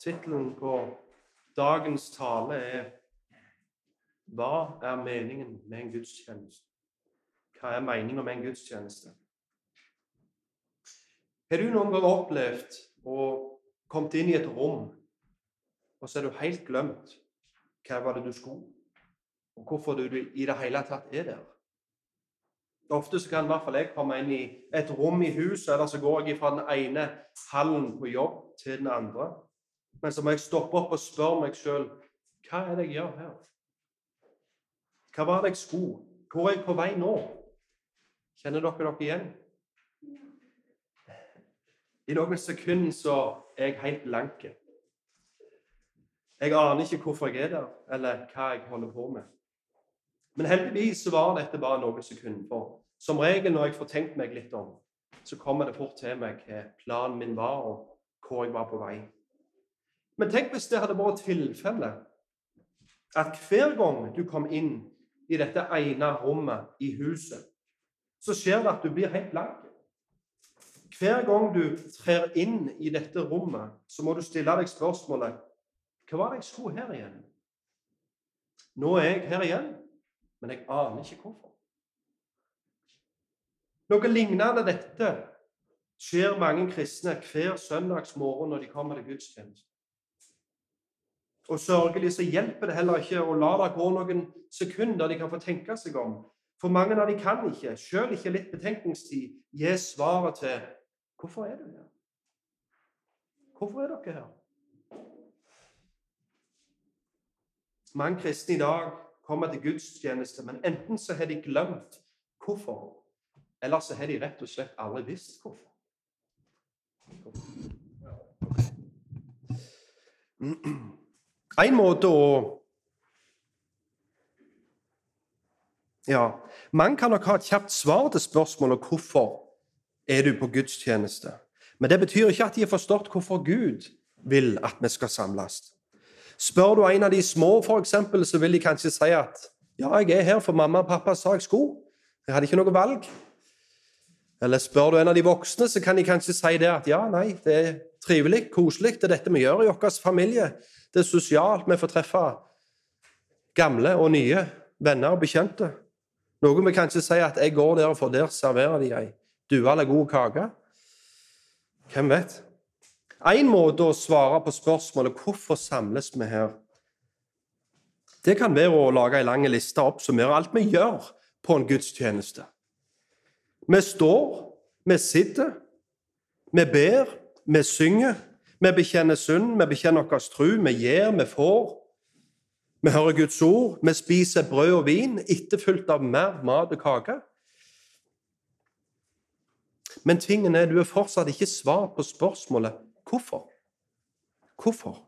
Tittelen på dagens tale er 'Hva er meningen med en gudstjeneste?' Hva er meningen med en gudstjeneste? Har du noen gang opplevd å kommet inn i et rom, og så er du helt glemt hva var det du skulle, og hvorfor du i det hele tatt er der? Ofte så kan i hvert fall jeg komme inn i et rom i huset, eller så går jeg fra den ene hallen på jobb til den andre. Men så må jeg stoppe opp og spørre meg sjøl hva er det jeg gjør her? Hva var det jeg skulle? Hvor er jeg på vei nå? Kjenner dere dere igjen? I noen sekunder så er jeg helt blank. Jeg aner ikke hvorfor jeg er der, eller hva jeg holder på med. Men heldigvis så var dette bare noen sekunder. For som regel når jeg får tenkt meg litt om, så kommer det fort til meg hva planen min var, og hvor jeg var på vei. Men tenk hvis det hadde vært tilfellet at hver gang du kom inn i dette ene rommet i huset, så skjer det at du blir helt blank. Hver gang du trer inn i dette rommet, så må du stille deg spørsmålet Hva var det jeg skulle her igjen? Nå er jeg her igjen, men jeg aner ikke hvorfor. Noe lignende dette skjer mange kristne hver søndagsmorgen når de kommer til gudstjeneste. Og sørgelig så hjelper det heller ikke å la det gå noen sekunder de kan få tenke seg om. For mange av de kan ikke, sjøl ikke litt betenkningstid, gi svaret til Hvorfor er du her? Hvorfor er dere her? Mange kristne i dag kommer til gudstjeneste, men enten så har de glemt hvorfor, eller så har de rett og slett aldri visst hvorfor. En måte å Ja, man kan nok ha et kjapt svar til spørsmålet hvorfor er du på gudstjeneste. Men det betyr ikke at de har forstått hvorfor Gud vil at vi skal samles. Spør du en av de små, for eksempel, så vil de kanskje si at ja, jeg er her for mamma og pappa sa jeg skulle. Jeg hadde ikke noe valg. Eller spør du en av de voksne, så kan de kanskje si det at ja, nei, det er trivelig, koselig, det er dette vi gjør i vår familie. Det er sosialt, vi får treffe gamle og nye venner og bekjente. Noen vil kanskje si at jeg går der, for der serverer de ei due eller god kake? Hvem vet? En måte å svare på spørsmålet hvorfor samles vi her, det kan være å lage en lang liste og oppsummere alt vi gjør på en gudstjeneste. Vi står, vi sitter, vi ber, vi synger, vi bekjenner synd, vi bekjenner vår tru, vi gir, vi får. Vi hører Guds ord, vi spiser brød og vin, etterfulgt av mer mat og kake. Men tingen er, du har fortsatt ikke svar på spørsmålet hvorfor. Hvorfor?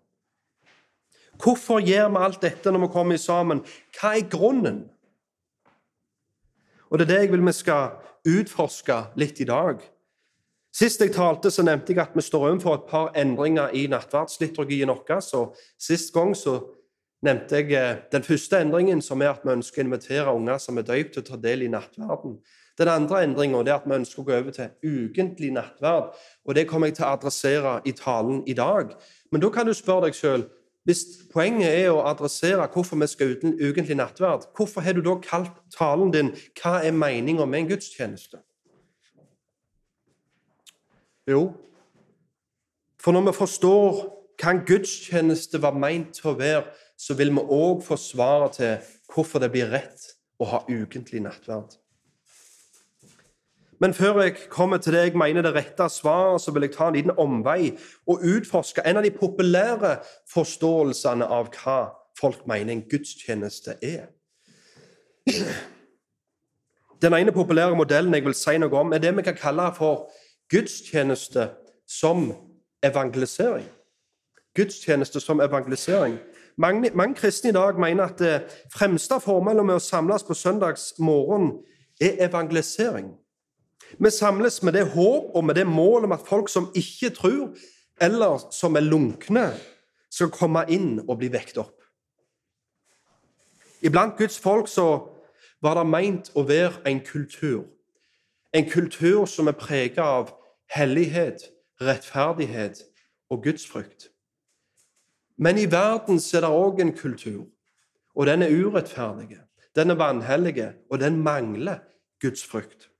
Hvorfor gjør vi alt dette når vi kommer sammen? Hva er grunnen? Og Det er det jeg vil vi skal utforske litt i dag. Sist jeg talte, så nevnte jeg at vi står overfor et par endringer i nattverdsliturgien vår. Så sist gang så nevnte jeg eh, den første endringen, som er at vi ønsker å invitere unger som er døypt, til å ta del i nattverden. Den andre endringa er at vi ønsker å gå over til ukentlig nattverd. og Det kommer jeg til å adressere i talen i dag. Men da kan du spørre deg sjøl hvis poenget er å adressere hvorfor vi skal uten ukentlig nattverd, hvorfor har du da kalt talen din 'Hva er meninga med en gudstjeneste'? Jo, for når vi forstår hva en gudstjeneste var meint til å være, så vil vi òg få svaret til hvorfor det blir rett å ha ukentlig nattverd. Men før jeg kommer til det jeg mener det rette svaret, så vil jeg ta en liten omvei og utforske en av de populære forståelsene av hva folk mener en gudstjeneste er. Den ene populære modellen jeg vil si noe om, er det vi kan kalle for gudstjeneste som evangelisering. Gudstjeneste som evangelisering. Mange, mange kristne i dag mener at det fremste formålet med å samles på søndagsmorgen er evangelisering. Vi samles med det håp og med det mål om at folk som ikke tror, eller som er lunkne, skal komme inn og bli vekt opp. Iblant Guds folk så var det meint å være en kultur. En kultur som er preget av hellighet, rettferdighet og gudsfrykt. Men i verden er det òg en kultur, og den er urettferdig. Den er vanhellig, og den mangler Guds frykt.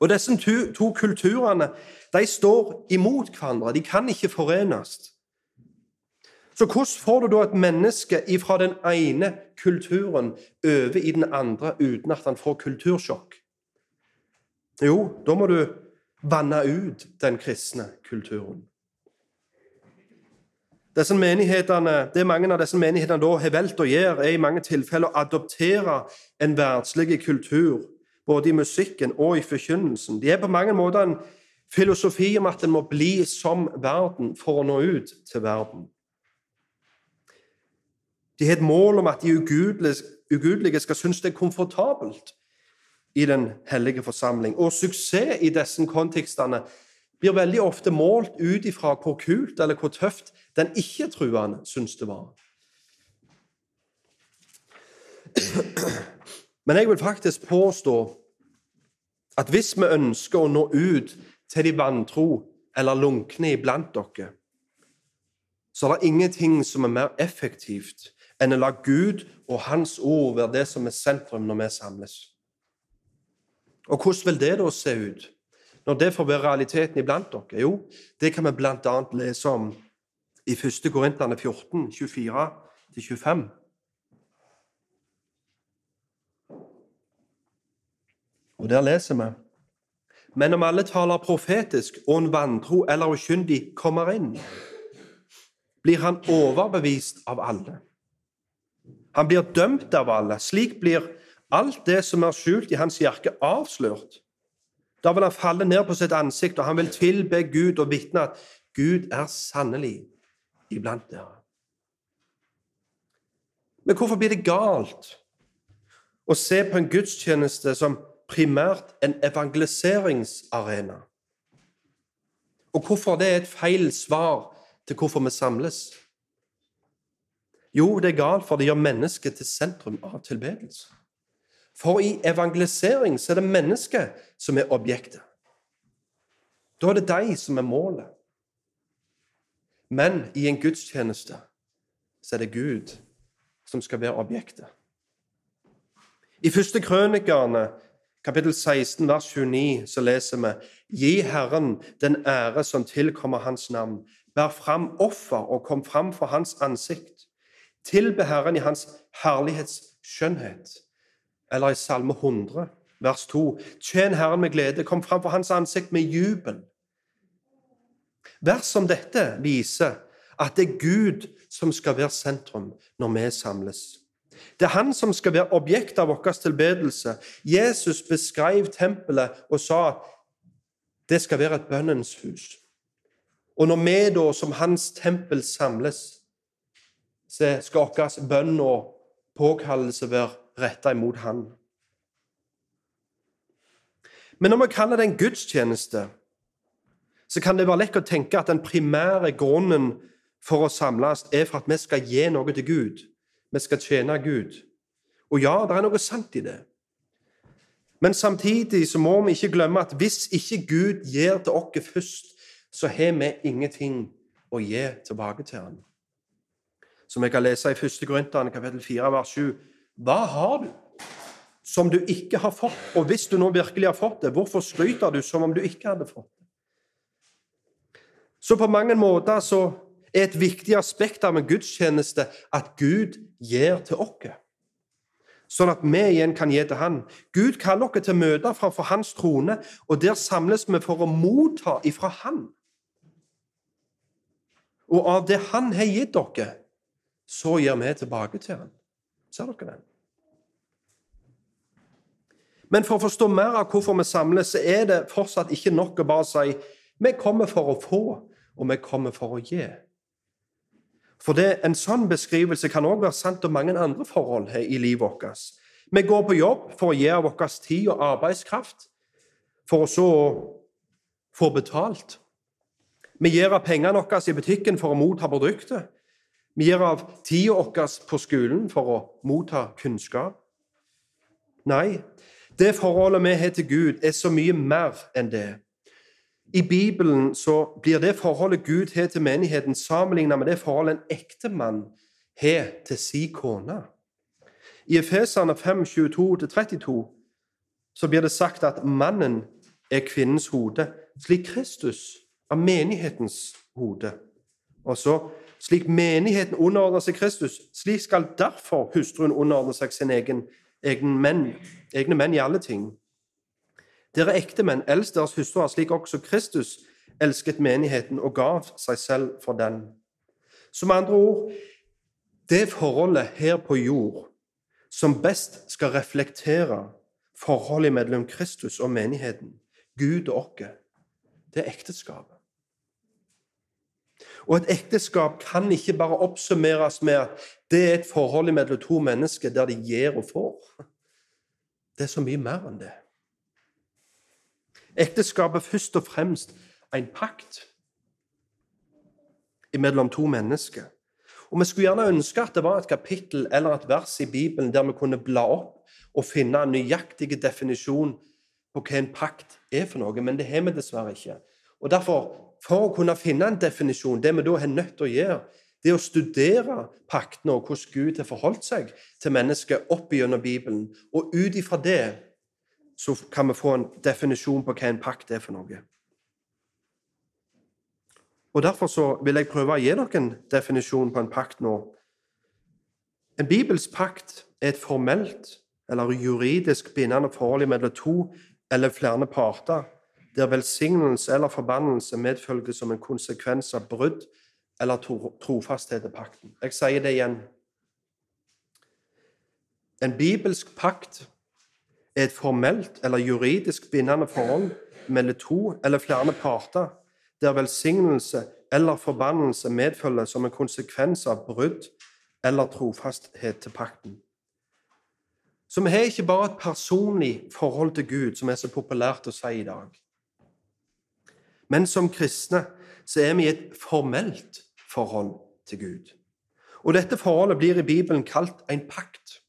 Og Disse to, to kulturene de står imot hverandre. De kan ikke forenes. Så hvordan får du da et menneske fra den ene kulturen over i den andre uten at han får kultursjokk? Jo, da må du vanne ut den kristne kulturen. Det mange av disse menighetene da har valgt å gjøre, er i mange tilfeller å adoptere en verdslig kultur, både i musikken og i forkynnelsen. De er på mange måter en filosofi om at en må bli som verden for å nå ut til verden. De har et mål om at de ugudelige skal synes det er komfortabelt i den hellige forsamling. Og suksess i disse kontekstene blir veldig ofte målt ut ifra hvor kult eller hvor tøft den ikke-truende syns det var. Men jeg vil faktisk påstå at hvis vi ønsker å nå ut til de vantro eller lunkne iblant dere, så er det ingenting som er mer effektivt enn å la Gud og Hans ord være det som er sentrum når vi samles. Og hvordan vil det da se ut når det får være realiteten iblant dere? Jo, det kan vi bl.a. lese om i 1. Korintene 14, 24-25. Og der leser vi Men om alle taler profetisk, og en vantro eller ukyndig kommer inn, blir han overbevist av alle. Han blir dømt av alle. Slik blir alt det som er skjult i hans hjerke, avslørt. Da vil han falle ned på sitt ansikt, og han vil tilbe Gud og vitne at Gud er sannelig iblant dere. Men hvorfor blir det galt å se på en gudstjeneste som primært en evangeliseringsarena? Og hvorfor det er et feil svar til hvorfor vi samles? Jo, det er galt, for det gjør mennesket til sentrum av tilbedelse. For i evangelisering så er det mennesket som er objektet. Da er det de som er målet. Men i en gudstjeneste så er det Gud som skal være objektet. I første krønikerne, kapittel 16, vers 29, så leser vi Gi Herren den ære som tilkommer Hans navn. Bær fram offer og kom fram for Hans ansikt. Tilbe Herren i Hans herlighetsskjønnhet. Eller i Salme 100, vers 2. Tjen Herren med glede, kom fram for Hans ansikt med jubel. Vers som dette viser at det er Gud som skal være sentrum når vi samles. Det er Han som skal være objekt av vår tilbedelse. Jesus beskrev tempelet og sa at det skal være et bønnens hus. Og når vi da som Hans tempel samles, så skal vår bønn og påkallelse være retta imot Han. Men når vi kaller det en gudstjeneste, så kan det være lett å tenke at den primære grunnen for å samles er for at vi skal gi noe til Gud. Vi skal tjene Gud. Og ja, det er noe sant i det. Men samtidig så må vi ikke glemme at hvis ikke Gud gir til oss først, så har vi ingenting å gi tilbake til ham. som jeg kan lese i 1. Korinterne kapittel 4, vers 7. Hva har du som du ikke har fått? Og hvis du nå virkelig har fått det, hvorfor skryter du som om du ikke hadde fått det? Så på mange måter så er et viktig aspekt av en gudstjeneste at Gud gir til oss, sånn at vi igjen kan gi til Han. Gud kaller oss til møter framfor Hans trone, og der samles vi for å motta ifra Han. Og av det Han har gitt dere, så gir vi tilbake til han. Ser dere den? Men for å forstå mer av hvorfor vi samles, så er det fortsatt ikke nok å bare si vi kommer for å få, og vi kommer for å gi. For det, En sånn beskrivelse kan også være sant om mange andre forhold her i livet vårt. Vi går på jobb for å gi av vår tid og arbeidskraft, for å få betalt. Vi gir av pengene våre i butikken for å motta produktet. Vi gir av tida vår på skolen for å motta kunnskap. Nei, det forholdet vi har til Gud, er så mye mer enn det. I Bibelen så blir det forholdet Gud har til menigheten, sammenlignet med det forholdet en ektemann har til si kone. I Efesene 5, 22-32 så blir det sagt at mannen er kvinnens hode, slik Kristus er menighetens hode. Og så slik menigheten underordner seg Kristus, slik skal derfor hustruen underordne seg sin egen, egen menn, egne menn i alle ting. Dere ektemenn, elsk deres hustruer slik også Kristus elsket menigheten og gav seg selv for den. Som andre ord, det forholdet her på jord som best skal reflektere forholdet mellom Kristus og menigheten, Gud og oss, det er ekteskapet. Og et ekteskap kan ikke bare oppsummeres med at det er et forhold mellom to mennesker der de gir og får. Det er så mye mer enn det. Ekteskapet er først og fremst en pakt mellom to mennesker. Og Vi skulle gjerne ønske at det var et kapittel eller et vers i Bibelen der vi kunne bla opp og finne en nøyaktig definisjon på hva en pakt er for noe, men det har vi dessverre ikke. Og Derfor, for å kunne finne en definisjon, det vi da er nødt til å gjøre, det er å studere paktene og hvordan Gud har forholdt seg til mennesket opp gjennom Bibelen. Og ut ifra det så kan vi få en definisjon på hva en pakt er for noe. Og Derfor så vil jeg prøve å gi dere en definisjon på en pakt nå. En bibelsk pakt er et formelt eller juridisk bindende forhold mellom to eller flere parter, der velsignelse eller forbannelse medfølger som en konsekvens av brudd eller trofasthet til pakten. Jeg sier det igjen. En bibelsk pakt er et formelt eller juridisk bindende forhold mellom to eller flere parter, der velsignelse eller forbannelse medfølger som en konsekvens av brudd eller trofasthet til pakten. Så vi har ikke bare et personlig forhold til Gud, som er så populært å si i dag. Men som kristne så er vi i et formelt forhold til Gud. Og dette forholdet blir i Bibelen kalt en pakt.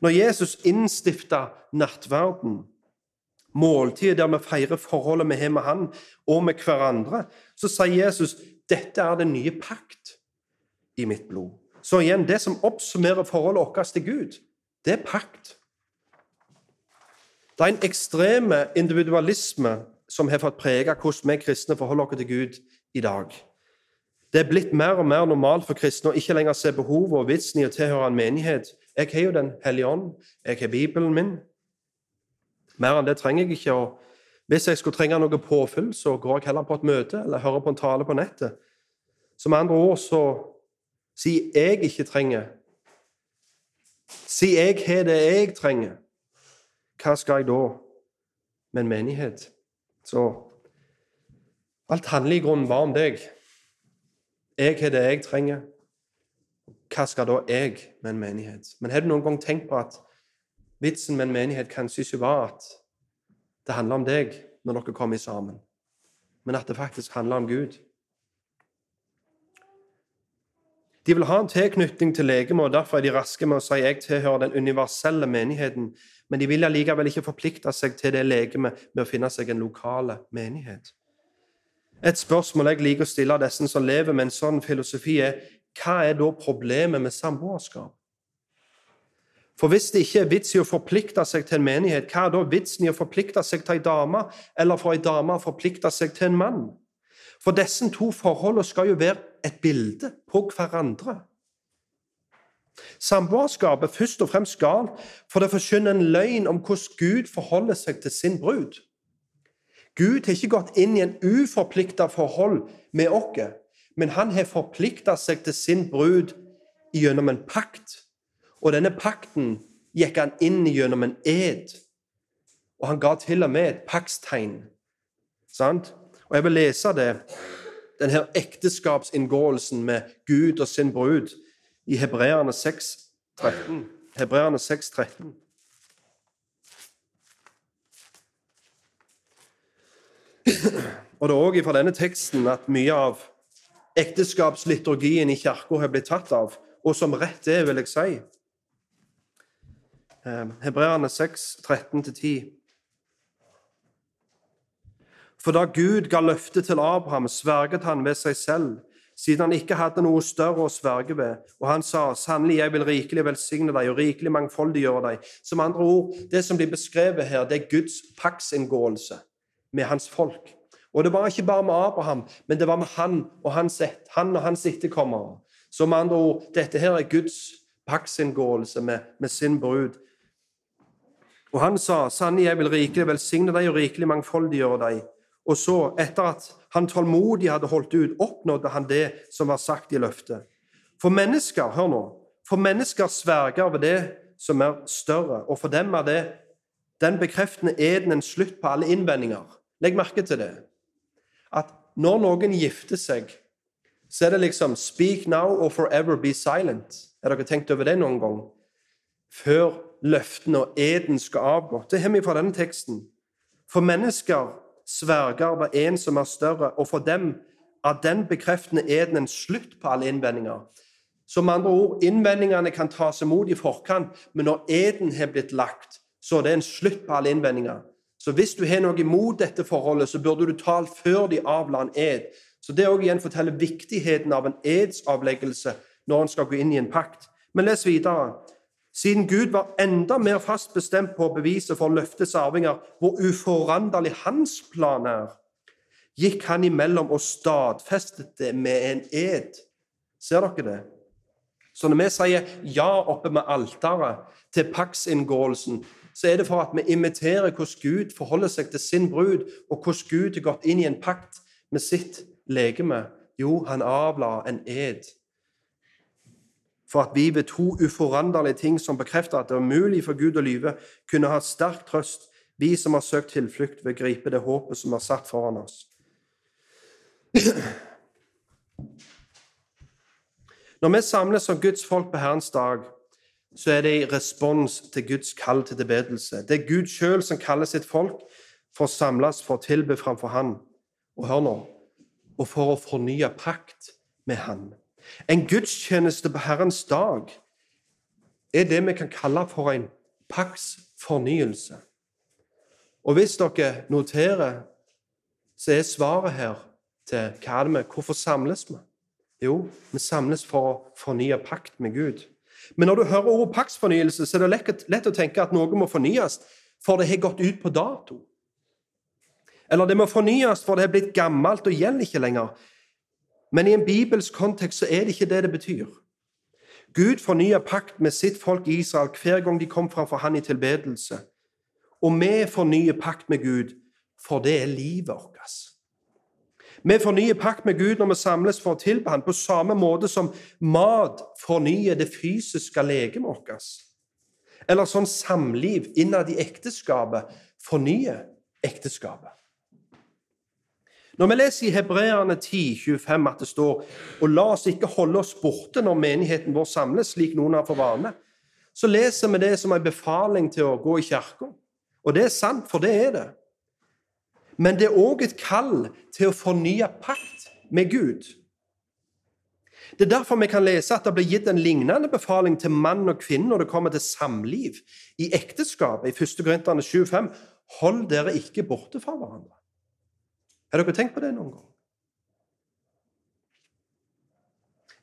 Når Jesus innstifta nattverden, måltidet der vi feirer forholdet vi har med Han og med hverandre, så sier Jesus dette er den nye pakt i mitt blod. Så igjen, det som oppsummerer forholdet vårt til Gud, det er pakt. Det er en ekstreme individualisme som har fått prege hvordan vi kristne forholder oss til Gud i dag. Det er blitt mer og mer normalt for kristne å ikke lenger se behovet og vitsen i å tilhøre en menighet. Jeg har jo Den hellige ånd, jeg har Bibelen min, mer enn det trenger jeg ikke. og Hvis jeg skulle trenge noe påfyll, så går jeg heller på et møte eller hører på en tale på nettet. Som andre ord så sier jeg ikke trenger Sier jeg har det jeg trenger, hva skal jeg da med en menighet? Så alt handler i grunnen bare om deg. Jeg har det jeg trenger. Hva skal da jeg med en menighet? Men har du noen gang tenkt på at Vitsen med en menighet kanskje ikke var at det handler om deg når dere kommer sammen, men at det faktisk handler om Gud. De vil ha en tilknytning til legemet, og derfor er de raske med å si jeg tilhører den universelle menigheten, men de vil allikevel ikke forplikte seg til det legemet med å finne seg en lokale menighet. Et spørsmål jeg liker å stille av disse som lever med en sånn filosofi, er hva er da problemet med samboerskap? For hvis det ikke er vits i å forplikte seg til en menighet, hva er da vitsen i å forplikte seg til en dame, eller for en dame å forplikte seg til en mann? For disse to forholdene skal jo være et bilde på hverandre. Samboerskapet er først og fremst galt, for det forkynner en løgn om hvordan Gud forholder seg til sin brud. Gud har ikke gått inn i en uforplikta forhold med oss, men han har forplikta seg til sin brud gjennom en pakt og denne pakten gikk han inn gjennom en ed. Og han ga til og med et paktstegn. Sant? Og jeg vil lese det, denne ekteskapsinngåelsen med Gud og sin brud i Hebreerne 6, 13. Hebreerne 6, 13. Og det er òg fra denne teksten at mye av ekteskapsliturgien i kirka har blitt tatt av, og som rett er, vil jeg si. Hebreerne 6, 13-10. For da Gud ga løftet til Abraham, sverget han ved seg selv, siden han ikke hadde noe større å sverge ved. Og han sa, 'Sannelig, jeg vil rikelig velsigne deg og rikelig mangfoldiggjøre deg.' Som andre ord, det som blir beskrevet her, det er Guds paktsinngåelse med hans folk. Og det var ikke bare med Abraham, men det var med han og hans, han og hans etterkommere. Så med andre ord, dette her er Guds paktsinngåelse med, med sin brud. Og han sa, 'Sannelig, jeg vil rikelig velsigne deg og rikelig mangfoldiggjøre deg.' Og så, etter at han tålmodig hadde holdt ut, oppnådde han det som var sagt i løftet. For mennesker, hør nå, for mennesker sverger ved det som er større, og for dem er det den bekreftende eden en slutt på alle innvendinger. Legg merke til det. At når noen gifter seg, så er det liksom 'speak now or forever be silent'. Har dere tenkt over det noen gang? Før løftene og eden skal avgå. Det har vi fra denne teksten. For mennesker sverger ved en som er større, og for dem er den bekreftende eden en slutt på alle innvendinger. Som andre ord, innvendingene kan tas imot i forkant, men når eden har blitt lagt, så er det en slutt på alle innvendinger. Så hvis du har noe imot dette forholdet, så burde du tale før de avla en ed. Så det òg igjen forteller viktigheten av en edsavleggelse når en skal gå inn i en pakt. Men les videre. Siden Gud var enda mer fast bestemt på å bevise for løftets arvinger hvor uforanderlig hans plan er, gikk han imellom og stadfestet det med en ed. Ser dere det? Så når vi sier ja oppe med alteret til paktsinngåelsen, så er det for at vi imiterer hvordan Gud forholder seg til sin brud, og hvordan Gud har gått inn i en pakt med sitt legeme. Jo, han avla en ed for at vi ved to uforanderlige ting som bekrefter at det er mulig for Gud å lyve, kunne ha sterk trøst, vi som har søkt tilflukt ved å gripe det håpet som er satt foran oss. Når vi samles som Guds folk på Herrens dag, så er det i respons til Guds kall til tilbedelse. Det er Gud sjøl som kaller sitt folk for å samles for å tilbe framfor Han. Og hør nå og for å fornye pakt med Han. En gudstjeneste på Herrens dag er det vi kan kalle for en paktsfornyelse. Og hvis dere noterer, så er svaret her til hva er det med, hvorfor samles vi? Jo, vi samles for å fornye pakt med Gud. Men når du hører ordet paktsfornyelse, så er det lett, lett å tenke at noe må fornyes, for det har gått ut på dato. Eller det må fornyes, for det har blitt gammelt og gjelder ikke lenger. Men i en bibelsk kontekst så er det ikke det det betyr. Gud fornya pakt med sitt folk Israel hver gang de kom framfor han i tilbedelse. Og vi fornyer pakt med Gud, for det er livet vårt. Vi fornyer pakt med Gud når vi samles for å tilbe Han, på samme måte som mat fornyer det fysiske legemet vårt. Eller sånn samliv innad i ekteskapet fornyer ekteskapet. Når vi leser i Hebreerne 10, 25 at det står og la oss ikke holde oss borte når menigheten vår samles, slik noen har for vane, så leser vi det som en befaling til å gå i kirka. Og det er sant, for det er det. Men det er òg et kall til å fornye pakt med Gud. Det er derfor vi kan lese at det blir gitt en lignende befaling til mann og kvinne når det kommer til samliv i ekteskapet. I 1. Korinterne 7,5.: Hold dere ikke borte fra hverandre. Har dere tenkt på det noen gang?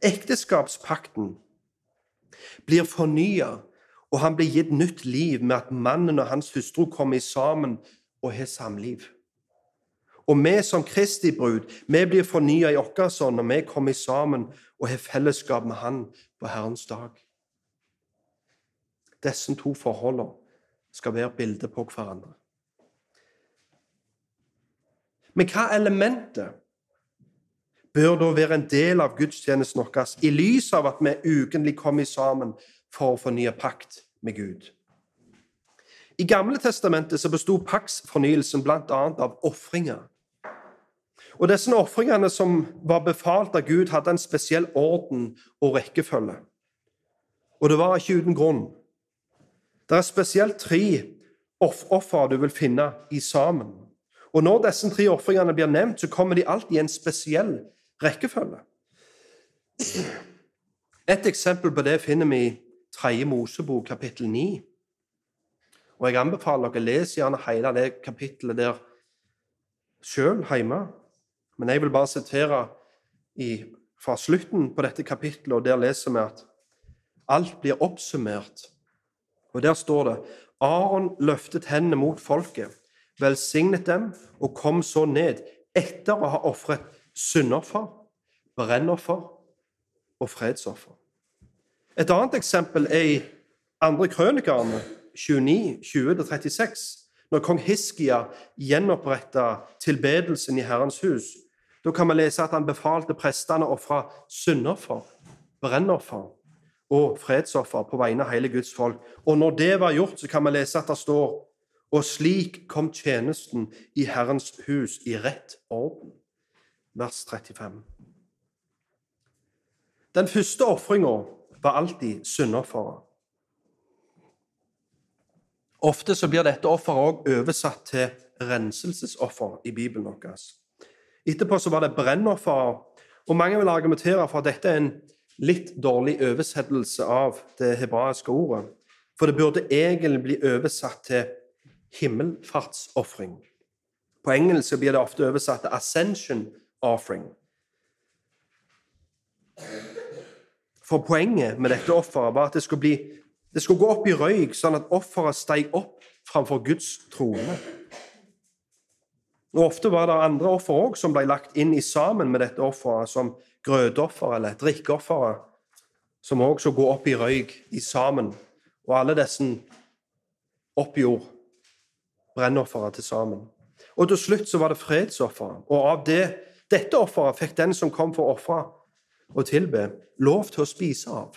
Ekteskapspakten blir fornya, og han blir gitt nytt liv med at mannen og hans hustru kommer sammen og har samliv. Og vi som Kristi brud, vi blir fornya i vår ånd når vi kommer sammen og har fellesskap med Han på Herrens dag. Disse to forholdene skal være bilder på hverandre. Men hva elementet bør da være en del av gudstjenesten vår i lys av at vi ukentlig kommer sammen for å fornye pakt med Gud? I Gamle testamentet så besto paktsfornyelsen bl.a. av ofringer. Og Disse ofringene som var befalt av Gud, hadde en spesiell orden og rekkefølge. Og det var ikke uten grunn. Det er spesielt tre offer du vil finne i sammen. Og når disse tre ofringene blir nevnt, så kommer de alltid i en spesiell rekkefølge. Et eksempel på det finner vi i 3. Mosebok, kapittel 9. Og Jeg anbefaler dere å lese gjerne hele det kapittelet der, sjøl hjemme. Men jeg vil bare sitere i, fra slutten på dette kapittelet, og der leser vi at alt blir oppsummert. Og der står det Aron løftet hendene mot folket, velsignet dem og kom så ned etter å ha ofret syndoffer, brennoffer og fredsoffer. Et annet eksempel er i andre krønikerne 29, 20-36, når kong Hiskia gjenoppretta tilbedelsen i Herrens hus. Da kan vi lese at han befalte prestene å ofre syndoffer, brennoffer og fredsoffer på vegne av hele Guds folk. Og når det var gjort, så kan vi lese at det står og slik kom tjenesten i Herrens hus i rett orden. Vers 35. Den første ofringa var alltid syndofferet. Ofte så blir dette offeret òg oversatt til renselsesoffer i Bibelen vår. Etterpå så var det brennoffer, og mange vil argumentere for at dette er en litt dårlig oversettelse av det hebraiske ordet. For det burde egentlig bli oversatt til himmelfartsofring. På engelsk blir det ofte oversatt til 'ascension offering'. For poenget med dette offeret var at det skulle bli det skulle gå opp i røyk, sånn at offeret steg opp framfor Guds trone. Og Ofte var det andre offer òg som ble lagt inn i sammen med dette offeret, som grøtoffer eller drikkeoffer, som òg skulle gå opp i røyk i sammen. Og alle disse oppgjorde brennofferet til sammen. Og til slutt så var det fredsofferet. Og av det, dette offeret fikk den som kom for å ofre og tilbe, lov til å spise av.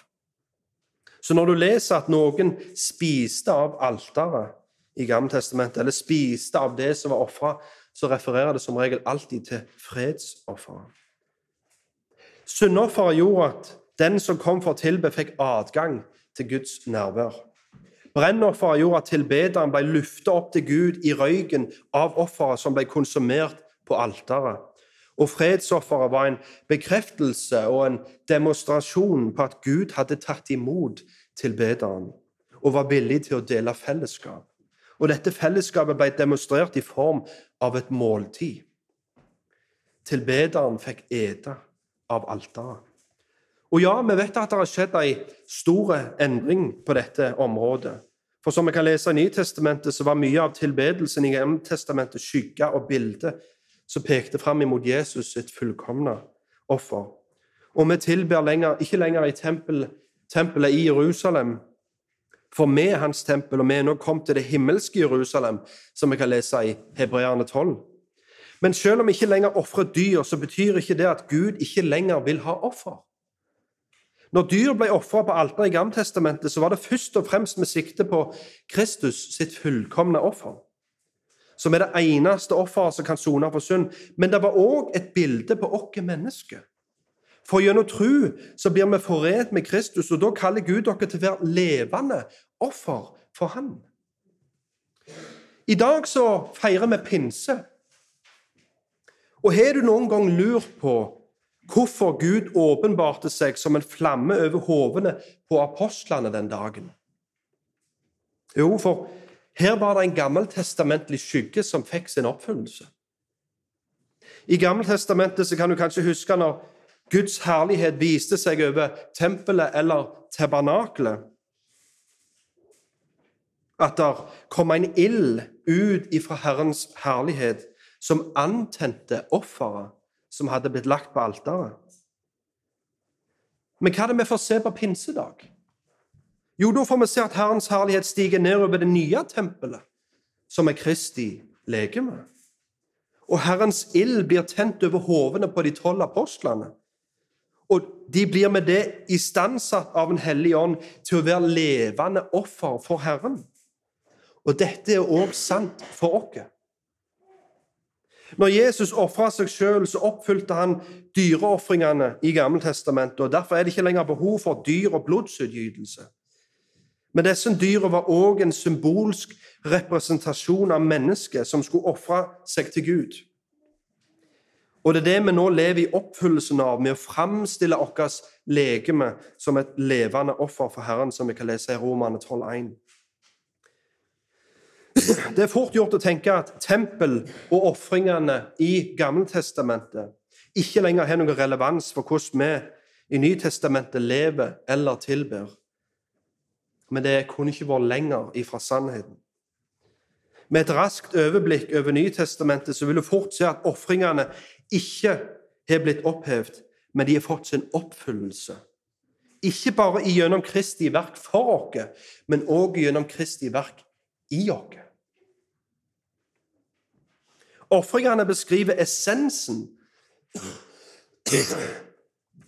Så når du leser at noen spiste av alteret i Gammeltestamentet, eller spiste av det som var ofra, så refererer det som regel alltid til fredsofferet. Syndofferet gjorde at den som kom for å tilbe, fikk adgang til Guds nærvær. Brennofferet gjorde at tilbederen ble løftet opp til Gud i røyken av offeret som ble konsumert på alteret. Og fredsofferet var en bekreftelse og en demonstrasjon på at Gud hadde tatt imot tilbederen og var villig til å dele fellesskap. Og dette fellesskapet ble demonstrert i form av et måltid. Tilbederen fikk ete av alteret. Og ja, vi vet at det har skjedd en stor endring på dette området. For som vi kan lese i Nytestamentet, så var mye av tilbedelsen i Gammeltestamentet skygge og bilde som pekte fram imot Jesus sitt fullkomne offer. Og vi tilber lenger, ikke lenger i tempel, tempelet i Jerusalem, for vi er hans tempel, og vi er nå kommet til det himmelske Jerusalem, som vi kan lese i Hebreerne 12. Men selv om vi ikke lenger ofrer dyr, så betyr ikke det at Gud ikke lenger vil ha offer. Når dyr ble ofra på alteret i Gamtestamentet, så var det først og fremst med sikte på Kristus sitt fullkomne offer som er det eneste offeret som kan sone for synd. Men det var òg et bilde på oss mennesker. For gjennom tro så blir vi forent med Kristus, og da kaller Gud dere til å være levende offer for Han. I dag så feirer vi pinse. Og har du noen gang lurt på hvorfor Gud åpenbarte seg som en flamme over hovene på apostlene den dagen? Jo, for her var det en gammeltestamentlig skygge som fikk sin oppfyllelse. I Gammeltestamentet kan du kanskje huske når Guds herlighet viste seg over tempelet eller tabernakelet. At der kom en ild ut ifra Herrens herlighet som antente offeret som hadde blitt lagt på alteret. Men hva er det vi får se på pinsedag? Jo, da får vi se at Herrens herlighet stiger ned over det nye tempelet, som er Kristi legeme. Og Herrens ild blir tent over hovene på de tolv apostlene. Og de blir med det istandsatt av en hellig ånd til å være levende offer for Herren. Og dette er òg sant for oss. Når Jesus ofra seg sjøl, så oppfylte han dyreofringene i Gammeltestamentet. og Derfor er det ikke lenger behov for dyr- og blodsutgytelse. Men disse dyra var òg en symbolsk representasjon av mennesket som skulle ofre seg til Gud. Og det er det vi nå lever i oppfyllelsen av, med å framstille vårt legeme som et levende offer for Herren, som vi kan lese i Romane 12,1. Det er fort gjort å tenke at tempel og ofringene i Gammeltestamentet ikke lenger har noen relevans for hvordan vi i Nytestamentet lever eller tilber. Men det kunne ikke vært lenger ifra sannheten. Med et raskt overblikk over Nytestamentet så vil du fort se at ofringene ikke har blitt opphevet, men de har fått sin oppfyllelse. Ikke bare gjennom Kristi verk for oss, men òg gjennom Kristi verk i oss. Ofringene beskriver essensen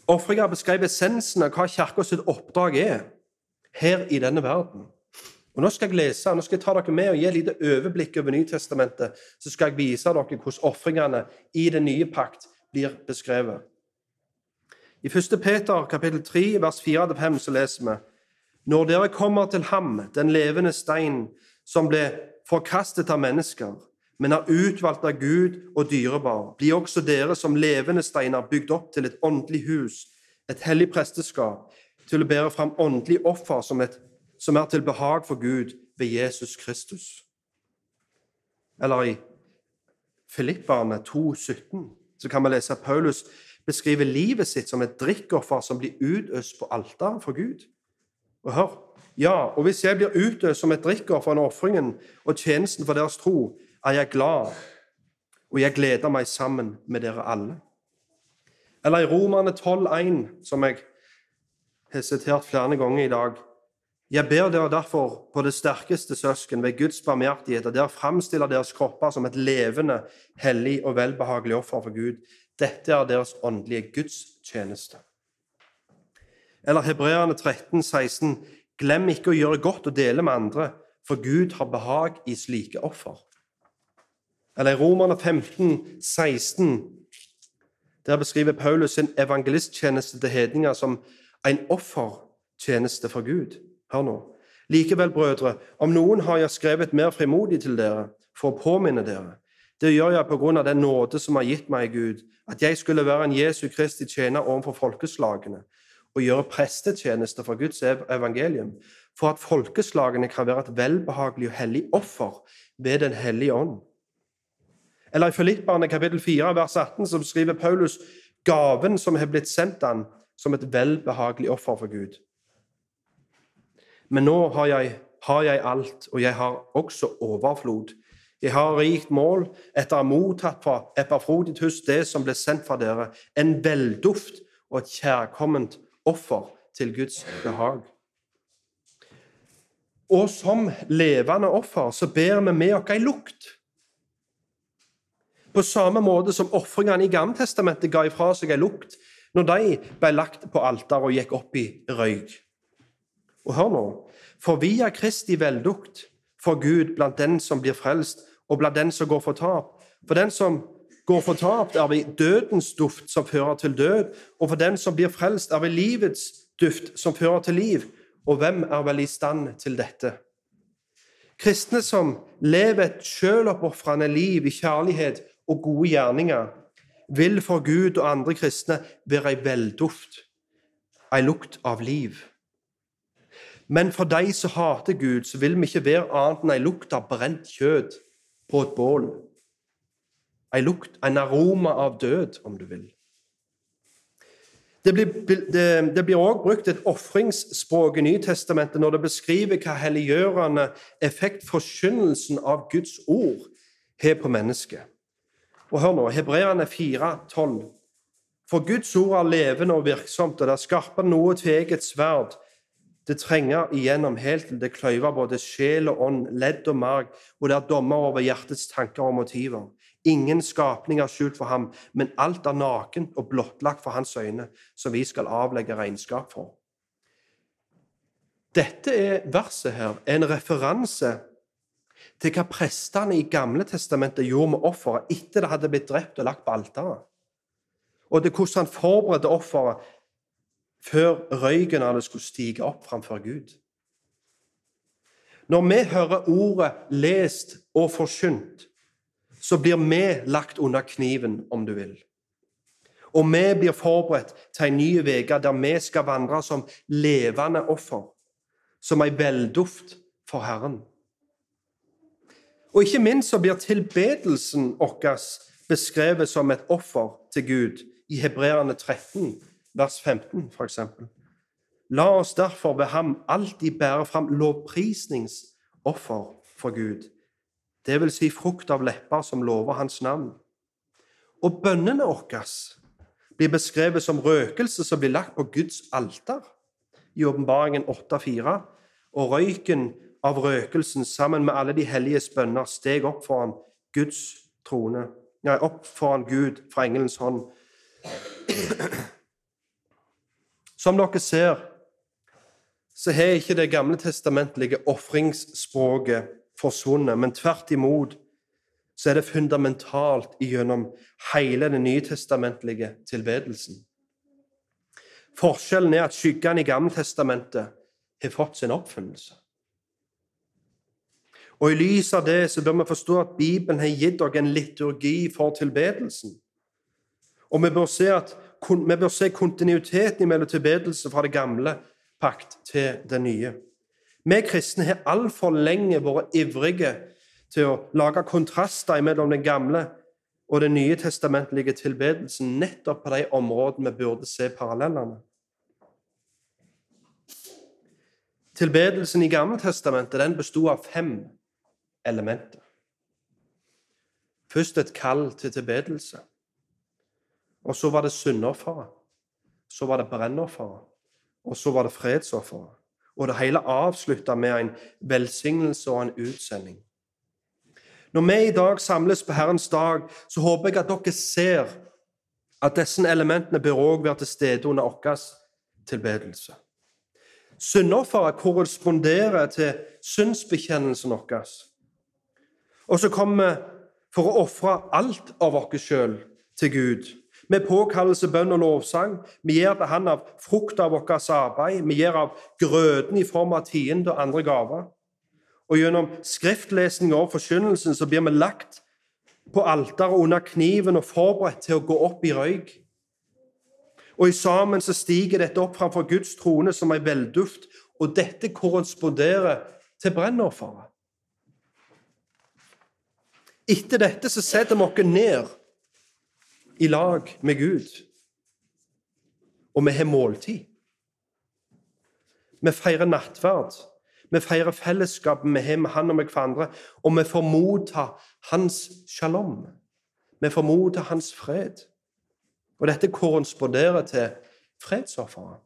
Ofringer beskriver essensen av hva Kirka sitt oppdrag er her i denne verden. Og Nå skal jeg lese, nå skal jeg ta dere med og gi et lite overblikk over Nytestamentet. Så skal jeg vise dere hvordan ofringene i den nye pakt blir beskrevet. I 1. Peter kapittel 3, vers 4-5 så leser vi Når dere kommer til ham, den levende stein, som ble forkastet av mennesker, men er utvalgt av Gud og dyrebar, blir også dere som levende steiner bygd opp til et åndelig hus, et hellig presteskap, til å bære fram åndelig offer som, et, som er til behag for Gud ved Jesus Kristus. Eller i Filipperne 2,17 så kan vi lese at Paulus beskriver livet sitt som et drikkoffer som blir utøst på alteret for Gud. Og hør, ja, og hvis jeg blir utøst som et drikkoffer under ofringen og tjenesten for deres tro, er jeg glad, og jeg gleder meg sammen med dere alle. Eller i Romerne 12,1, som jeg har sitert flere ganger i dag. Jeg ber dere derfor på det sterkeste søsken ved Guds barmhjertighet at dere framstiller deres kropper som et levende, hellig og velbehagelig offer for Gud. Dette er deres åndelige gudstjeneste. Eller Hebreerne 13, 16. Glem ikke å gjøre godt og dele med andre, for Gud har behag i slike offer. Eller i Romerne 15, 16, der beskriver Paulus sin evangelisttjeneste til hedninger som en offertjeneste for Gud. Hør nå. Likevel, brødre, om noen har jeg skrevet mer frimodig til dere for å påminne dere. Det gjør jeg på grunn av den nåde som har gitt meg i Gud, at jeg skulle være en Jesu Kristi tjener overfor folkeslagene og gjøre prestetjeneste for Guds evangelium, for at folkeslagene kan være et velbehagelig og hellig offer ved Den hellige ånd. Eller i Filipperne kapittel 4, vers 18, som skriver Paulus gaven som har blitt sendt han som et velbehagelig offer for Gud. Men nå har jeg, har jeg alt, og jeg har også overflod. Jeg har rikt mål etter å ha mottatt fra Epafroditus det som ble sendt fra dere, en velduft og et kjærkomment offer til Guds behag. Og som levende offer så ber vi med oss ei lukt på samme måte som ofringene i Gammeltestamentet ga ifra seg ei lukt når de ble lagt på alteret og gikk opp i røyk. Og hør nå For via Kristi veldukt for Gud blant den som blir frelst, og blant den som går for tap. For den som går fortapt, er vi dødens duft som fører til død, og for den som blir frelst, er vi livets duft som fører til liv. Og hvem er vel i stand til dette? Kristne som lever et sjøloppofrende liv i kjærlighet og gode gjerninger vil for Gud og andre kristne være ei velduft, ei lukt av liv. Men for de som hater Gud, så vil vi ikke være annet enn ei lukt av brent kjøtt på et bål. Ei lukt, en aroma av død, om du vil. Det blir også brukt et ofringsspråk i Nytestamentet når det beskriver hva helliggjørende effekt forkynnelsen av Guds ord har på mennesket. Og hør nå, Hebreerne 4,12. For Guds ord er levende og virksomt, og det er skarpere enn noe tveget sverd. Det trenger igjennom helt til det kløyver både sjel og ånd, ledd og marg, og det er dommer over hjertets tanker og motiver. Ingen skapning er skjult for ham, men alt er naken og blottlagt for hans øyne, som vi skal avlegge regnskap for. Dette er verset her, en referanse til hva prestene i Gamle testamentet gjorde med offeret etter det hadde blitt drept og lagt på alteret. Og til hvordan han forberedte offeret før røyken av det skulle stige opp framfor Gud. Når vi hører ordet lest og forkynt, så blir vi lagt under kniven, om du vil. Og vi blir forberedt til en ny uke der vi skal vandre som levende offer, som ei velduft for Herren. Og ikke minst så blir tilbedelsen vår beskrevet som et offer til Gud i Hebreerne 13, vers 15 f.eks. La oss derfor ved ham alltid bære fram lovprisningsoffer for Gud, det vil si frukt av lepper som lover hans navn. Og bønnene våre blir beskrevet som røkelse som blir lagt på Guds alter i åpenbaringen 8,4, og røyken av røkelsen sammen med alle de helliges bønner steg opp foran Guds trone, Nei, opp foran Gud fra engelens hånd. Som dere ser, så har ikke det gamle testamentlige ofringsspråket forsvunnet, men tvert imot så er det fundamentalt gjennom hele den nytestamentlige tilbedelsen. Forskjellen er at skyggene i Gammeltestamentet har fått sin oppfinnelse. Og I lys av det så bør vi forstå at Bibelen har gitt oss en liturgi for tilbedelsen. Og vi bør se, at, vi bør se kontinuiteten mellom tilbedelse fra det gamle pakt til det nye. Vi kristne har altfor lenge vært ivrige til å lage kontraster mellom den gamle og den nye testamentlige tilbedelsen nettopp på de områdene vi burde se parallellene. Tilbedelsen i Gammeltestamentet bestod av fem elementer. Først et kall til tilbedelse. Og så var det syndofferet. Så var det brennofferet. Og så var det fredsofferet. Og det hele avslutta med en velsignelse og en utsending. Når vi i dag samles på Herrens dag, så håper jeg at dere ser at disse elementene bør også være til stede under vår tilbedelse. Syndofferet korresponderer til synsbekjennelsen vår. Og så kommer vi for å ofre alt av oss sjøl til Gud med påkallelse, bønn og lovsang. Vi gir til Han av frukt av vårt arbeid. Vi gir av grøten i form av tiende og andre gaver. Og gjennom skriftlesning og forkynnelsen så blir vi lagt på alteret under kniven og forberedt til å gå opp i røyk. Og i sammen så stiger dette opp framfor Guds trone som ei velduft, og dette korresponderer til brennofferet. Etter dette så setter vi oss ned i lag med Gud. Og vi har måltid. Vi feirer nattverd. Vi feirer fellesskapet vi har med Han og med hverandre. Og vi får motta Hans shalom. Vi får motta Hans fred. Og dette korresponderer til fredsofferet.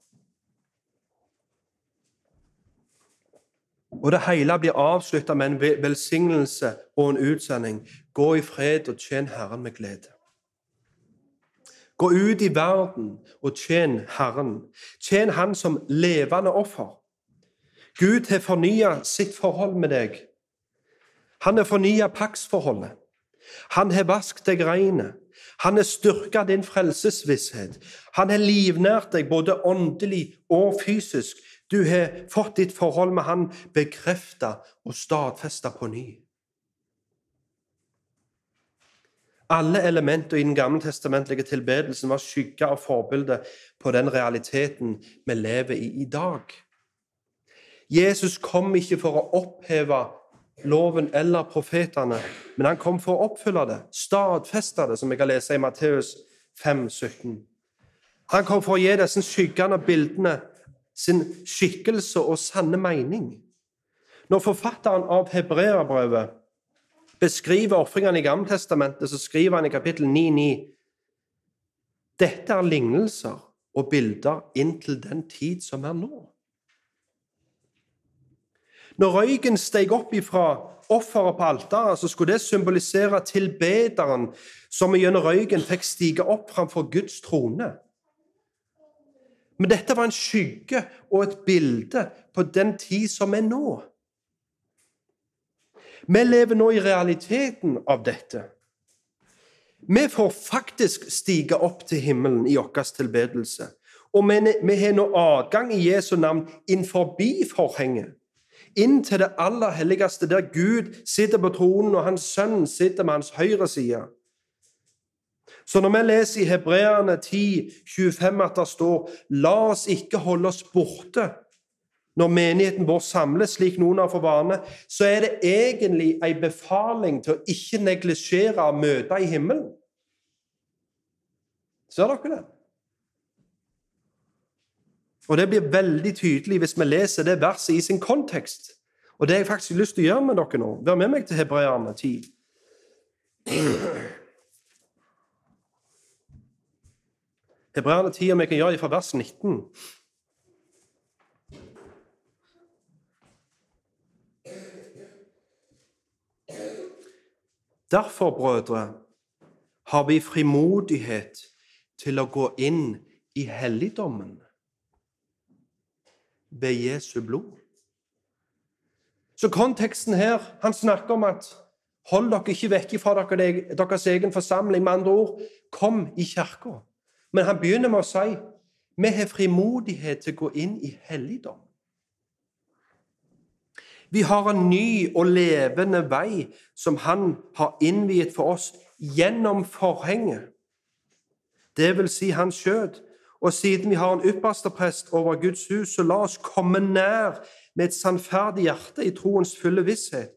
Og det hele blir avslutta med en velsignelse og en utsending. Gå i fred og tjen Herren med glede. Gå ut i verden og tjen Herren. Tjen Han som levende offer. Gud har fornya sitt forhold med deg. Han har fornya paksforholdet. Han har vasket deg reine. Han har styrka din frelsesvisshet. Han har livnært deg både åndelig og fysisk. Du har fått ditt forhold med Han bekrefta og stadfesta på ny. Alle elementer i den gammeltestamentlige tilbedelsen var skygge av forbildet på den realiteten vi lever i i dag. Jesus kom ikke for å oppheve loven eller profetene, men han kom for å oppfylle det, stadfeste det, som vi kan lese i Matteus 5, 17. Han kom for å gi disse skyggene og bildene sin skikkelse og sanne mening. Når forfatteren av hebreerbrevet beskriver ofringene i Gammeltestamentet, så skriver han i kapittel 9,9 dette er lignelser og bilder inntil den tid som er nå. Når røyken steg opp ifra offeret på alteret, så skulle det symbolisere tilbederen som gjennom røyken fikk stige opp framfor Guds trone. Men dette var en skygge og et bilde på den tid som er nå. Vi lever nå i realiteten av dette. Vi får faktisk stige opp til himmelen i vår tilbedelse. Og vi har nå adgang i Jesu navn inn forbi forhenget. Inn til det aller helligste, der Gud sitter på tronen, og Hans Sønn sitter med hans høyre side. Så når vi leser i Hebreerne 10, 25 at det står 'La oss ikke holde oss borte når menigheten vår samles, slik noen har for vane, så er det egentlig en befaling til å ikke neglisjere møter i himmelen. Ser dere det? Og Det blir veldig tydelig hvis vi leser det verset i sin kontekst. Og det har jeg faktisk lyst til å gjøre med dere nå. Vær med meg til Hebreerne 10. Hebreerne 10, om jeg kan gjøre det fra vers 19. Derfor, brødre, har vi frimodighet til å gå inn i helligdommen ved Jesu blod. Så konteksten her, han snakker om at hold dere ikke vekk fra deres egen forsamling. Med andre ord, kom i kirka. Men han begynner med å si vi har frimodighet til å gå inn i helligdom. Vi har en ny og levende vei som han har innviet for oss gjennom forhenget. Det vil si hans skjød. Og siden vi har en ypperste prest over Guds hus, så la oss komme nær med et sannferdig hjerte i troens fulle visshet,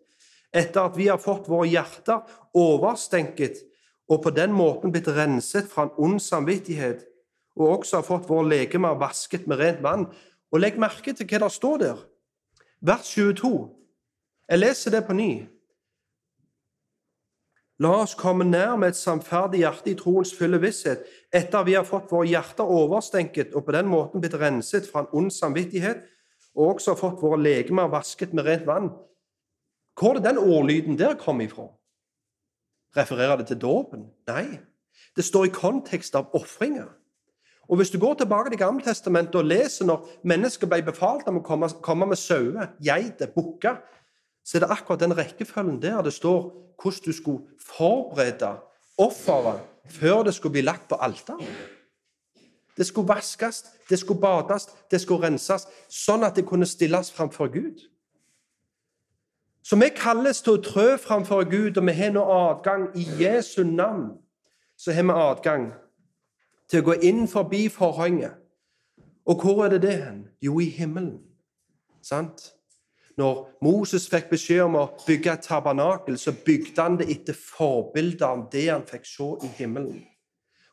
etter at vi har fått våre hjerter overstenket og på den måten blitt renset fra en ond samvittighet, og også har fått våre legemer vasket med rent vann. Og legg merke til hva det står der. Vers 22. Jeg leser det på ny. La oss komme nær med et samferdig hjerte i troens fulle visshet, etter vi har fått våre hjerter overstenket og på den måten blitt renset fra en ond samvittighet, og også har fått våre legemer vasket med rent vann. Hvor er det den ordlyden der kom ifra? Refererer det til dåpen? Nei. Det står i kontekst av ofringer. Og Hvis du går tilbake til Gammeltestamentet og leser når mennesker ble befalt om å komme, komme med sauer, geiter, bukker, så er det akkurat den rekkefølgen der det står hvordan du skulle forberede offeret før det skulle bli lagt på alteret. Det skulle vaskes, det skulle bades, det skulle renses, sånn at det kunne stilles framfor Gud. Så vi kalles til å trø framfor Gud, og vi har nå adgang i Jesu navn. Så har vi adgang til å gå inn forbi forhenget. Og hvor er det det hen? Jo, i himmelen. Sant? Når Moses fikk beskjed om å bygge et tabernakel, så bygde han det etter forbilde av det han fikk se i himmelen.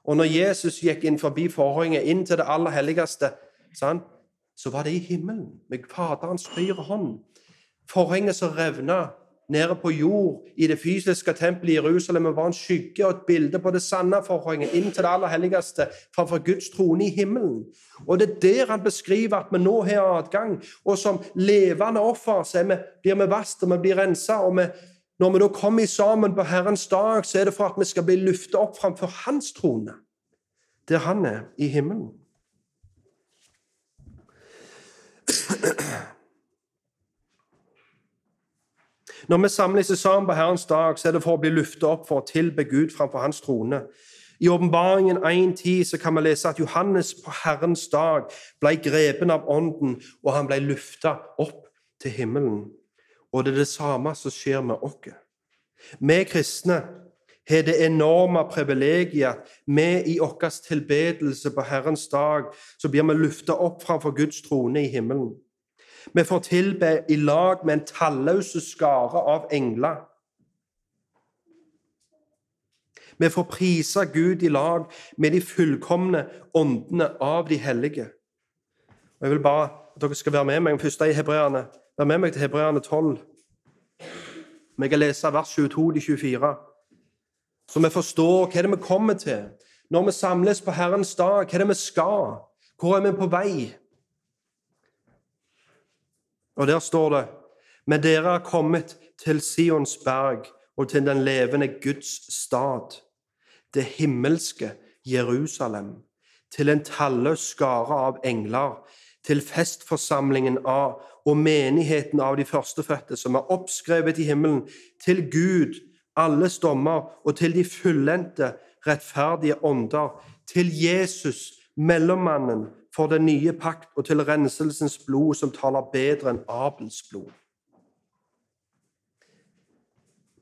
Og når Jesus gikk inn forbi forhenget, inn til det aller helligste, sant? så var det i himmelen, med Faderens høyre hånd forhenget som revna nede på jord i det fysiske tempelet i Jerusalem, var en skygge og et bilde på det sanne forhenget inn til det aller helligste framfor Guds trone i himmelen. Og Det er der han beskriver at vi nå har adgang. Og som levende offer så vi, blir vi vasket og vi blir rensa. Og vi, når vi da kommer sammen på Herrens dag, så er det for at vi skal bli løftet opp framfor Hans trone, der Han er i himmelen. Når vi samles sammen på Herrens dag, så er det for å bli løftet opp for å tilbe Gud framfor Hans trone. I Åpenbaringen 1.10 kan vi lese at Johannes på Herrens dag ble grepen av Ånden, og han ble løfta opp til himmelen. Og det er det samme som skjer med oss. Vi kristne har det enorme privilegiet at vi i vår tilbedelse på Herrens dag så blir vi løfta opp framfor Guds trone i himmelen. Vi får tilbe i lag med en talløs skare av engler. Vi får prise Gud i lag med de fullkomne åndene av de hellige. Og Jeg vil bare at dere skal være med meg først i Hebreerne. Vær med meg til Hebreerne 12. Vi kan lese vers 22-24, så vi forstår hva det er vi kommer til når vi samles på Herrens dag. Hva det er vi skal? Hvor er vi på vei? Og der står det Men dere er kommet til Sions berg og til den levende Guds stad, det himmelske Jerusalem, til en talløs skare av engler, til festforsamlingen av og menigheten av de førstefødte som er oppskrevet i himmelen, til Gud, alles dommer, og til de fullendte, rettferdige ånder, til Jesus, mellommannen for den nye pakt og til renselsens blod som taler bedre enn Abels blod.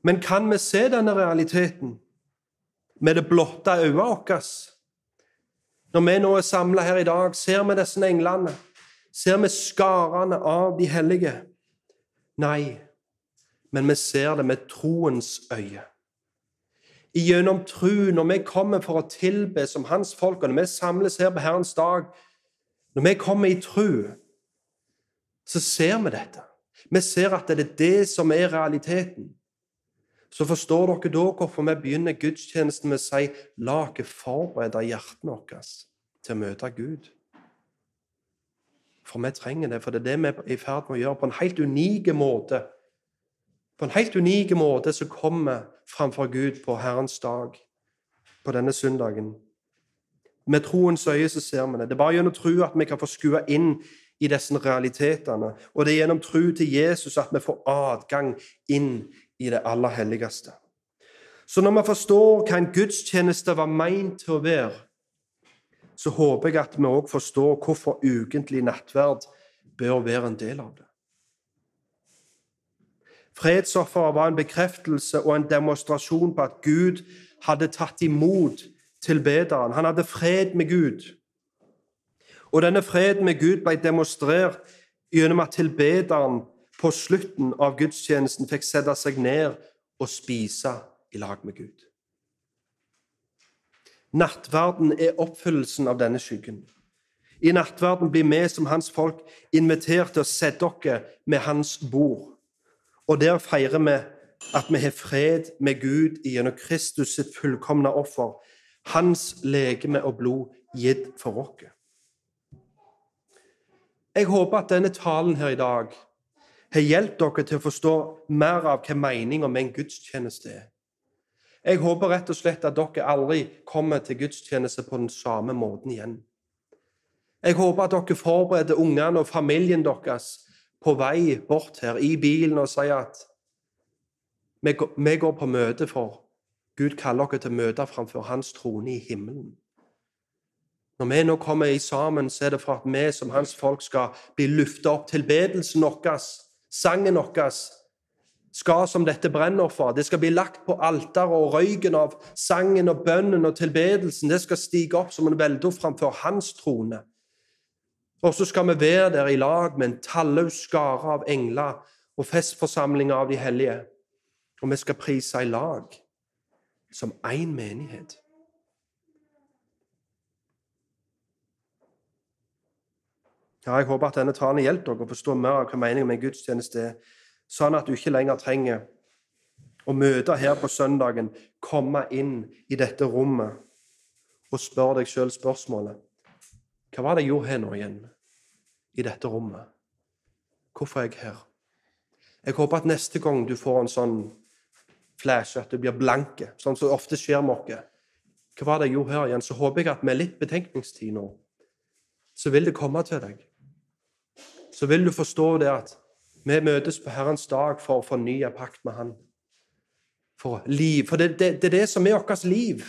Men kan vi se denne realiteten med det blotte øyet vårt? Når vi nå er samla her i dag, ser vi disse englene. Ser vi skarene av de hellige? Nei, men vi ser det med troens øye. Gjennom tru, når vi kommer for å tilbe som Hans folk, og når vi samles her på Herrens dag, når vi kommer i tru, så ser vi dette. Vi ser at det er det som er realiteten. Så forstår dere da hvorfor vi begynner gudstjenesten med å si la oss forberede hjertene våre til å møte Gud. For vi trenger det, for det er det vi er i ferd med å gjøre på en helt unik måte. På en helt unik måte som kommer framfor Gud på Herrens dag, på denne søndagen. Med troens øye så ser vi det. Det er bare gjennom tro at vi kan få skue inn i disse realitetene. Og det er gjennom tro til Jesus at vi får adgang inn i det aller helligste. Så når vi forstår hva en gudstjeneste var meint til å være, så håper jeg at vi òg forstår hvorfor ukentlig nattverd bør være en del av det. Fredsofferet var en bekreftelse og en demonstrasjon på at Gud hadde tatt imot tilbederen. Han hadde fred med Gud. Og denne freden med Gud ble demonstrert gjennom at tilbederen på slutten av gudstjenesten fikk sette seg ned og spise i lag med Gud. Nattverden er oppfyllelsen av denne skyggen. I nattverden blir vi som hans folk invitert til å sette oss med hans bord. Og der feirer vi at vi har fred med Gud gjennom Kristus sitt fullkomne offer, hans legeme og blod gitt for oss. Jeg håper at denne talen her i dag har hjulpet dere til å forstå mer av hva meninga med en gudstjeneste er. Jeg håper rett og slett at dere aldri kommer til gudstjeneste på den samme måten igjen. Jeg håper at dere forbereder ungene og familien deres på vei bort her i bilen og sier at vi går på møte for Gud kaller dere til møte framfor Hans trone i himmelen. Når vi nå kommer i sammen, så er det for at vi som hans folk skal bli løfta opp. Tilbedelsen vår, sangen vår, skal som dette brenner for. Det skal bli lagt på alteret, og røyken av sangen og bønnen og tilbedelsen det skal stige opp som en veldo framfor hans trone. Og så skal vi være der i lag med en talløs skare av engler og festforsamlinger av de hellige. Og vi skal prise i lag som én menighet. Ja, jeg håper at denne talen hjelper dere å forstå mer av hva meningen med en gudstjeneste er, sånn at du ikke lenger trenger å møte her på søndagen, komme inn i dette rommet og spørre deg sjøl spørsmålet Hva var det jeg gjorde her nå igjen, i dette rommet? Hvorfor er jeg her? Jeg håper at neste gang du får en sånn flash, at du blir blanke, sånn som ofte skjer med oss Hva var det jeg gjorde her igjen? Så håper jeg at med litt betenkningstid nå, så vil det komme til deg så vil du forstå det at vi møtes på Herrens dag for å fornye pakt med Han. For liv. For det, det, det er det som er vårt liv.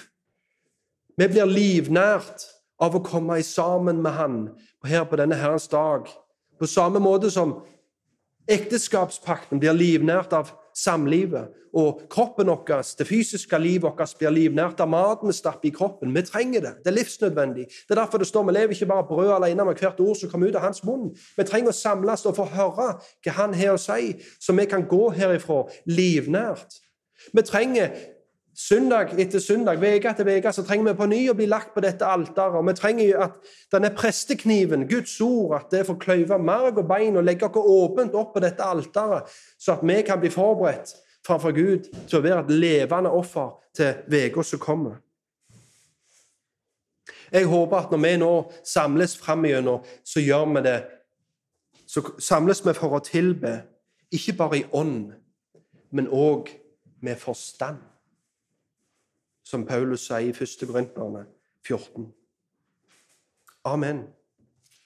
Vi blir livnært av å komme sammen med Han her på denne Herrens dag. På samme måte som ekteskapspakten blir livnært av samlivet. Og kroppen vår, det fysiske livet vårt, blir livnært av maten vi stapper i kroppen. Vi trenger det. Det er livsnødvendig. Det er derfor det står vi lever ikke bare brød alene med hvert ord som kommer ut av hans munn. Vi trenger å samles og få høre hva han har å si, så vi kan gå herifra livnært. Vi trenger søndag etter søndag, uke etter uke, så trenger vi på ny å bli lagt på dette alteret. Vi trenger at denne prestekniven, Guds ord, at det får kløyve marg og bein og legge oss åpent opp på dette alteret, så at vi kan bli forberedt framfor Gud til å være et levende offer til uka som kommer. Jeg håper at når vi nå samles framigjennom, så gjør vi det Så samles vi for å tilbe, ikke bare i ånd, men òg med forstand som Paulus sier i 1. Korinterne 14. Amen.